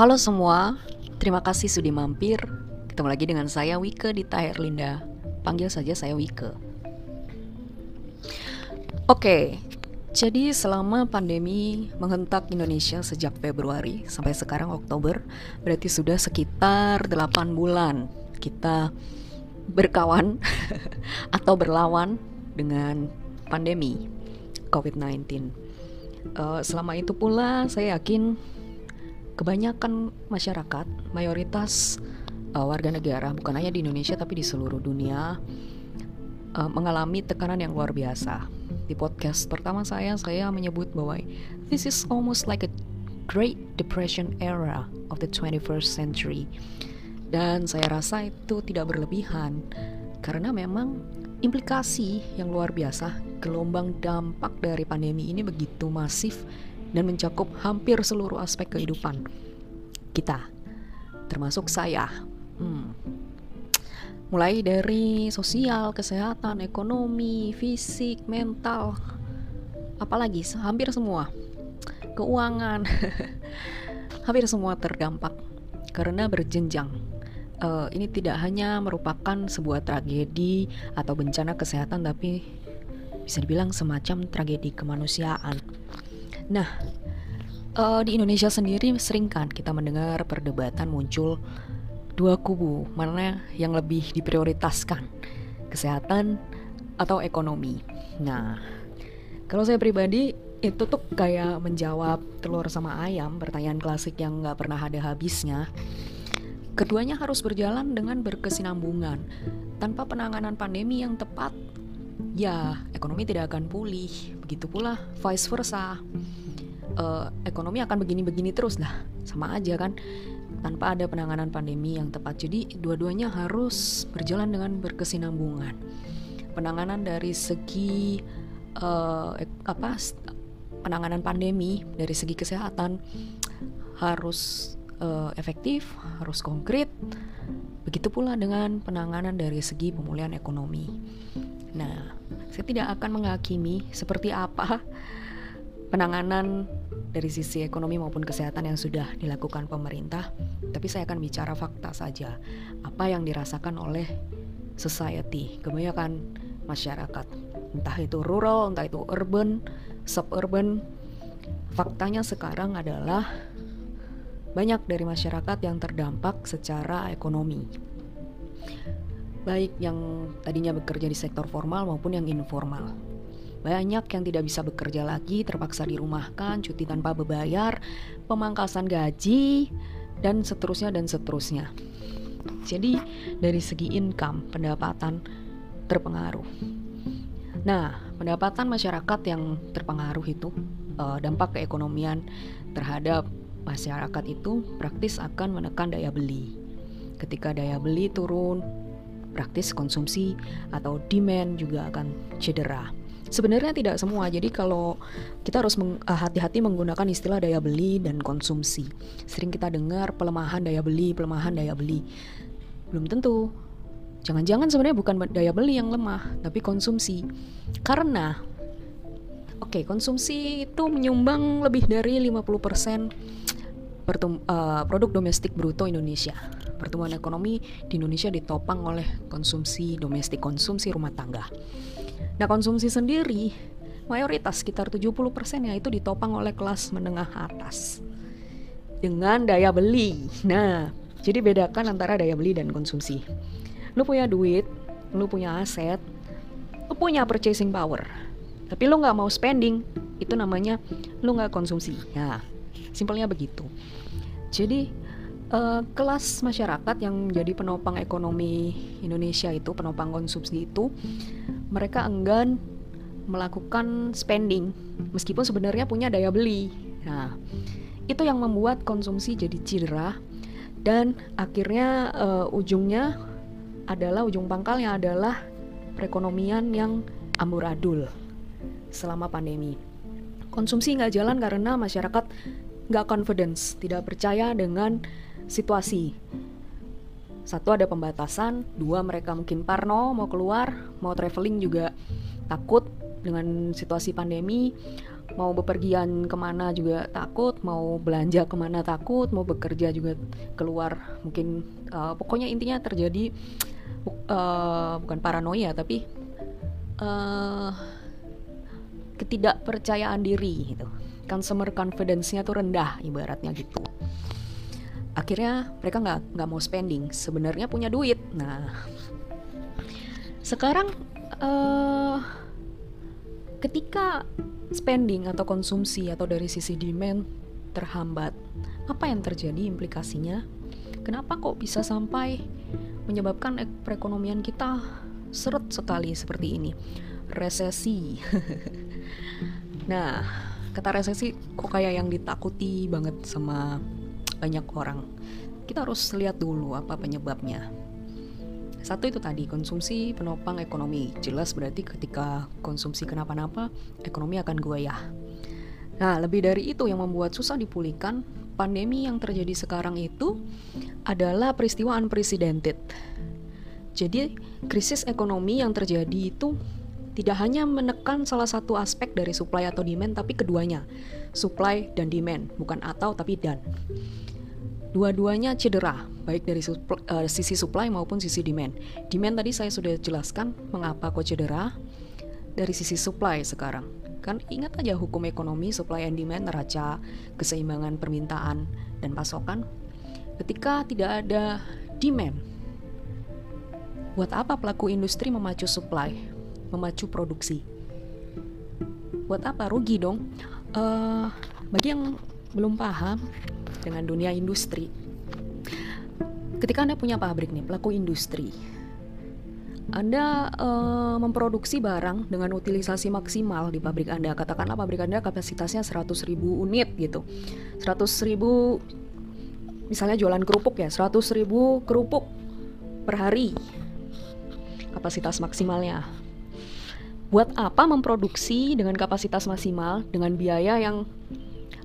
Halo semua, terima kasih sudah mampir. Ketemu lagi dengan saya Wike di Tahir Linda. Panggil saja saya Wike. Oke, jadi selama pandemi menghentak Indonesia sejak Februari sampai sekarang Oktober, berarti sudah sekitar 8 bulan kita berkawan atau berlawan dengan pandemi COVID-19. Uh, selama itu pula saya yakin kebanyakan masyarakat, mayoritas uh, warga negara, bukan hanya di Indonesia tapi di seluruh dunia, uh, mengalami tekanan yang luar biasa. Di podcast pertama saya, saya menyebut bahwa this is almost like a Great Depression era of the 21st century. Dan saya rasa itu tidak berlebihan karena memang implikasi yang luar biasa, gelombang dampak dari pandemi ini begitu masif dan mencakup hampir seluruh aspek kehidupan kita, termasuk saya. Hmm. Mulai dari sosial, kesehatan, ekonomi, fisik, mental, apalagi hampir semua, keuangan, hampir semua terdampak karena berjenjang. Uh, ini tidak hanya merupakan sebuah tragedi atau bencana kesehatan, tapi bisa dibilang semacam tragedi kemanusiaan. Nah, uh, di Indonesia sendiri sering kan kita mendengar perdebatan muncul dua kubu, mana yang lebih diprioritaskan, kesehatan atau ekonomi. Nah, kalau saya pribadi itu tuh kayak menjawab telur sama ayam, pertanyaan klasik yang nggak pernah ada habisnya. Keduanya harus berjalan dengan berkesinambungan. Tanpa penanganan pandemi yang tepat, ya ekonomi tidak akan pulih. Begitu pula vice versa. Uh, ekonomi akan begini-begini terus lah. Sama aja kan. Tanpa ada penanganan pandemi yang tepat. Jadi dua-duanya harus berjalan dengan berkesinambungan. Penanganan dari segi uh, apa penanganan pandemi dari segi kesehatan harus uh, efektif harus konkret. Begitu pula dengan penanganan dari segi pemulihan ekonomi nah saya tidak akan menghakimi seperti apa penanganan dari sisi ekonomi maupun kesehatan yang sudah dilakukan pemerintah, tapi saya akan bicara fakta saja. Apa yang dirasakan oleh society, kebanyakan masyarakat, entah itu rural, entah itu urban, suburban. Faktanya sekarang adalah banyak dari masyarakat yang terdampak secara ekonomi. Baik yang tadinya bekerja di sektor formal maupun yang informal. Banyak yang tidak bisa bekerja lagi, terpaksa dirumahkan, cuti tanpa berbayar, pemangkasan gaji, dan seterusnya dan seterusnya. Jadi dari segi income, pendapatan terpengaruh. Nah, pendapatan masyarakat yang terpengaruh itu uh, dampak keekonomian terhadap masyarakat itu praktis akan menekan daya beli. Ketika daya beli turun, praktis konsumsi atau demand juga akan cedera. Sebenarnya tidak semua. Jadi kalau kita harus meng, uh, hati-hati menggunakan istilah daya beli dan konsumsi. Sering kita dengar pelemahan daya beli, pelemahan daya beli. Belum tentu. Jangan-jangan sebenarnya bukan daya beli yang lemah, tapi konsumsi. Karena oke, okay, konsumsi itu menyumbang lebih dari 50% pertum, uh, produk domestik bruto Indonesia. Pertumbuhan ekonomi di Indonesia ditopang oleh konsumsi domestik, konsumsi rumah tangga. Nah konsumsi sendiri mayoritas sekitar 70% ya itu ditopang oleh kelas menengah atas dengan daya beli. Nah, jadi bedakan antara daya beli dan konsumsi. Lu punya duit, lu punya aset, lu punya purchasing power. Tapi lu nggak mau spending, itu namanya lu nggak konsumsi. Ya, simpelnya begitu. Jadi uh, kelas masyarakat yang menjadi penopang ekonomi Indonesia itu, penopang konsumsi itu mereka enggan melakukan spending meskipun sebenarnya punya daya beli. Nah, itu yang membuat konsumsi jadi cedera dan akhirnya uh, ujungnya adalah ujung pangkalnya adalah perekonomian yang amburadul selama pandemi. Konsumsi nggak jalan karena masyarakat nggak confidence, tidak percaya dengan situasi. Satu ada pembatasan, dua mereka mungkin parno mau keluar, mau traveling juga takut dengan situasi pandemi. mau bepergian ke mana juga takut mau belanja ke mana takut mau bekerja juga keluar mungkin uh, pokoknya intinya terjadi uh, bukan paranoia tapi uh, ketidakpercayaan diri gitu consumer confidence-nya tuh rendah ibaratnya gitu. Akhirnya mereka nggak nggak mau spending sebenarnya punya duit. Nah sekarang uh, ketika spending atau konsumsi atau dari sisi demand terhambat apa yang terjadi implikasinya? Kenapa kok bisa sampai menyebabkan perekonomian kita seret sekali seperti ini? Resesi. Nah kata resesi kok kayak yang ditakuti banget sama banyak orang. Kita harus lihat dulu apa penyebabnya. Satu itu tadi konsumsi penopang ekonomi. Jelas berarti ketika konsumsi kenapa-napa ekonomi akan goyah. Nah lebih dari itu yang membuat susah dipulihkan pandemi yang terjadi sekarang itu adalah peristiwa unprecedented. Jadi krisis ekonomi yang terjadi itu tidak hanya menekan salah satu aspek dari supply atau demand tapi keduanya supply dan demand bukan atau tapi dan dua-duanya cedera, baik dari uh, sisi supply maupun sisi demand. Demand tadi saya sudah jelaskan mengapa kok cedera dari sisi supply sekarang. Kan ingat aja hukum ekonomi supply and demand neraca keseimbangan permintaan dan pasokan. Ketika tidak ada demand, buat apa pelaku industri memacu supply, memacu produksi? Buat apa rugi dong? Uh, bagi yang belum paham, dengan dunia industri. Ketika Anda punya pabrik nih, pelaku industri, anda uh, memproduksi barang dengan utilisasi maksimal di pabrik Anda. Katakanlah pabrik Anda kapasitasnya 100 ribu unit gitu. 100 ribu misalnya jualan kerupuk ya, 100 ribu kerupuk per hari kapasitas maksimalnya. Buat apa memproduksi dengan kapasitas maksimal dengan biaya yang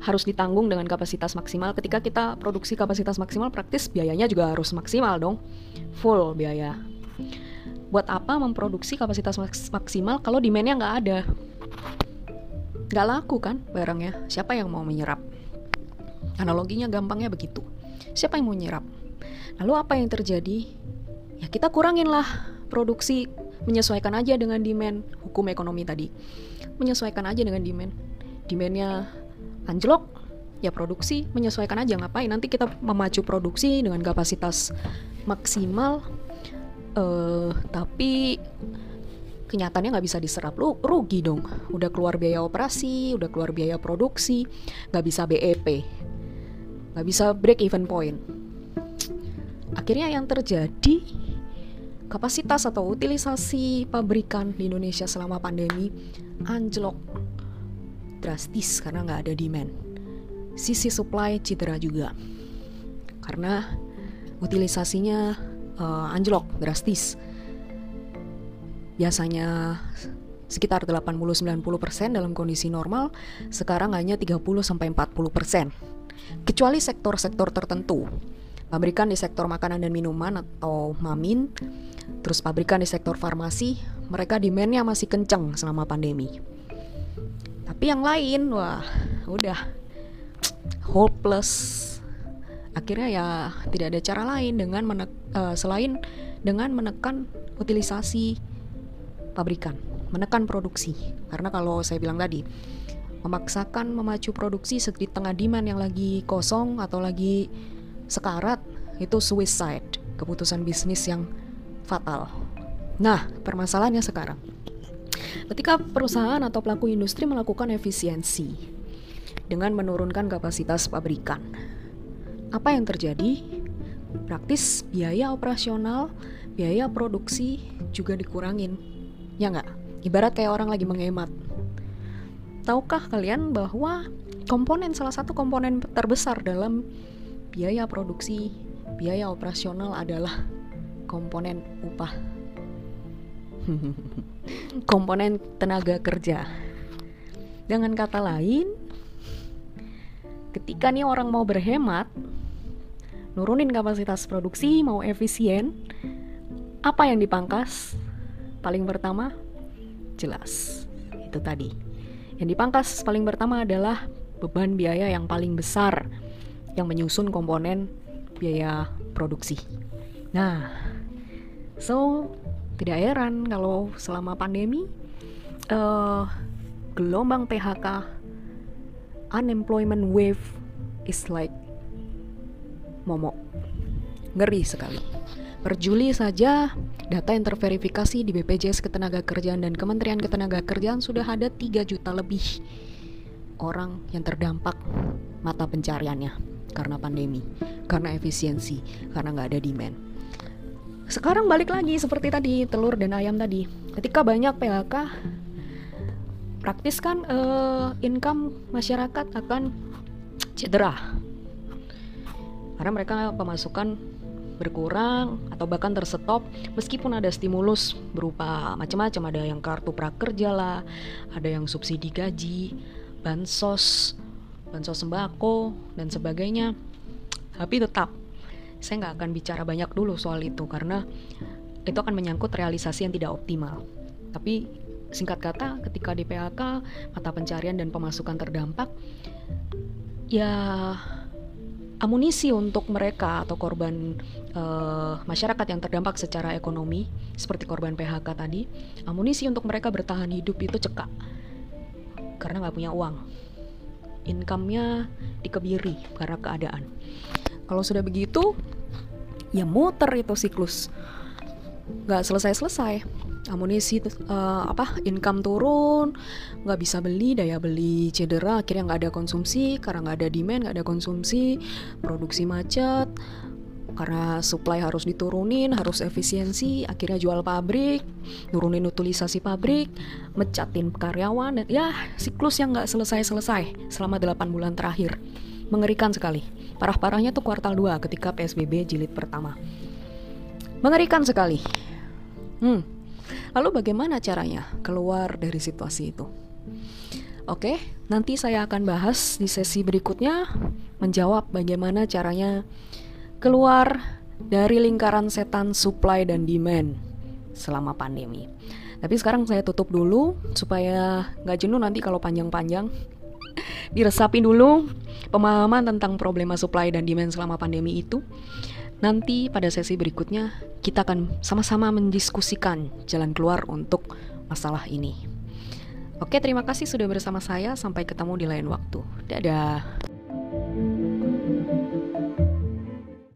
harus ditanggung dengan kapasitas maksimal. Ketika kita produksi kapasitas maksimal, praktis biayanya juga harus maksimal dong, full biaya. Buat apa memproduksi kapasitas maksimal kalau demandnya nggak ada? Nggak laku kan barangnya? Siapa yang mau menyerap? Analoginya gampangnya begitu. Siapa yang mau menyerap? Lalu apa yang terjadi? Ya kita kurangin lah produksi menyesuaikan aja dengan demand. Hukum ekonomi tadi. Menyesuaikan aja dengan demand. Demandnya anjlok ya produksi menyesuaikan aja. Ngapain? Nanti kita memacu produksi dengan kapasitas maksimal uh, tapi kenyataannya nggak bisa diserap. Lu rugi dong. Udah keluar biaya operasi udah keluar biaya produksi nggak bisa BEP nggak bisa break even point. Akhirnya yang terjadi kapasitas atau utilisasi pabrikan di Indonesia selama pandemi anjlok drastis karena nggak ada demand. Sisi supply cedera juga karena utilisasinya uh, anjlok drastis. Biasanya sekitar 80-90% dalam kondisi normal, sekarang hanya 30-40%. Kecuali sektor-sektor tertentu. Pabrikan di sektor makanan dan minuman atau mamin, terus pabrikan di sektor farmasi, mereka demandnya masih kencang selama pandemi. Tapi yang lain, wah, udah hopeless. Akhirnya ya tidak ada cara lain dengan menek, uh, selain dengan menekan utilisasi pabrikan, menekan produksi. Karena kalau saya bilang tadi, memaksakan memacu produksi di tengah demand yang lagi kosong atau lagi sekarat itu suicide, keputusan bisnis yang fatal. Nah, permasalahannya sekarang Ketika perusahaan atau pelaku industri melakukan efisiensi dengan menurunkan kapasitas pabrikan, apa yang terjadi? Praktis biaya operasional, biaya produksi juga dikurangin. Ya nggak? Ibarat kayak orang lagi menghemat. Tahukah kalian bahwa komponen salah satu komponen terbesar dalam biaya produksi, biaya operasional adalah komponen upah komponen tenaga kerja. Dengan kata lain, ketika nih orang mau berhemat, nurunin kapasitas produksi, mau efisien, apa yang dipangkas? Paling pertama, jelas itu tadi Yang dipangkas paling pertama adalah beban biaya yang paling besar yang menyusun komponen biaya produksi. Nah, so tidak heran kalau selama pandemi uh, gelombang PHK unemployment wave is like momok ngeri sekali per Juli saja data yang terverifikasi di BPJS Ketenagakerjaan dan Kementerian Ketenagakerjaan sudah ada 3 juta lebih orang yang terdampak mata pencariannya karena pandemi, karena efisiensi, karena nggak ada demand. Sekarang balik lagi seperti tadi telur dan ayam tadi. Ketika banyak PHK, praktis kan uh, income masyarakat akan cedera. Karena mereka pemasukan berkurang atau bahkan tersetop meskipun ada stimulus berupa macam-macam. Ada yang kartu prakerja lah ada yang subsidi gaji bansos bansos sembako dan sebagainya. Tapi tetap saya nggak akan bicara banyak dulu soal itu karena itu akan menyangkut realisasi yang tidak optimal tapi Singkat kata, ketika di PHK, mata pencarian dan pemasukan terdampak, ya amunisi untuk mereka atau korban uh, masyarakat yang terdampak secara ekonomi, seperti korban PHK tadi, amunisi untuk mereka bertahan hidup itu cekak karena nggak punya uang. Income-nya dikebiri karena keadaan. Kalau sudah begitu, ya muter itu siklus, nggak selesai-selesai amunisi uh, apa income turun nggak bisa beli daya beli cedera akhirnya nggak ada konsumsi karena nggak ada demand nggak ada konsumsi produksi macet karena supply harus diturunin, harus efisiensi, akhirnya jual pabrik, nurunin utilisasi pabrik, mecatin karyawan, dan ya siklus yang nggak selesai-selesai selama 8 bulan terakhir. Mengerikan sekali. Parah-parahnya tuh kuartal 2 ketika PSBB jilid pertama. Mengerikan sekali. Hmm, Lalu bagaimana caranya keluar dari situasi itu? Oke, nanti saya akan bahas di sesi berikutnya menjawab bagaimana caranya keluar dari lingkaran setan supply dan demand selama pandemi. Tapi sekarang saya tutup dulu supaya nggak jenuh nanti kalau panjang-panjang. Diresapi dulu pemahaman tentang problema supply dan demand selama pandemi itu. Nanti pada sesi berikutnya kita akan sama-sama mendiskusikan jalan keluar untuk masalah ini. Oke, terima kasih sudah bersama saya. Sampai ketemu di lain waktu. Dadah.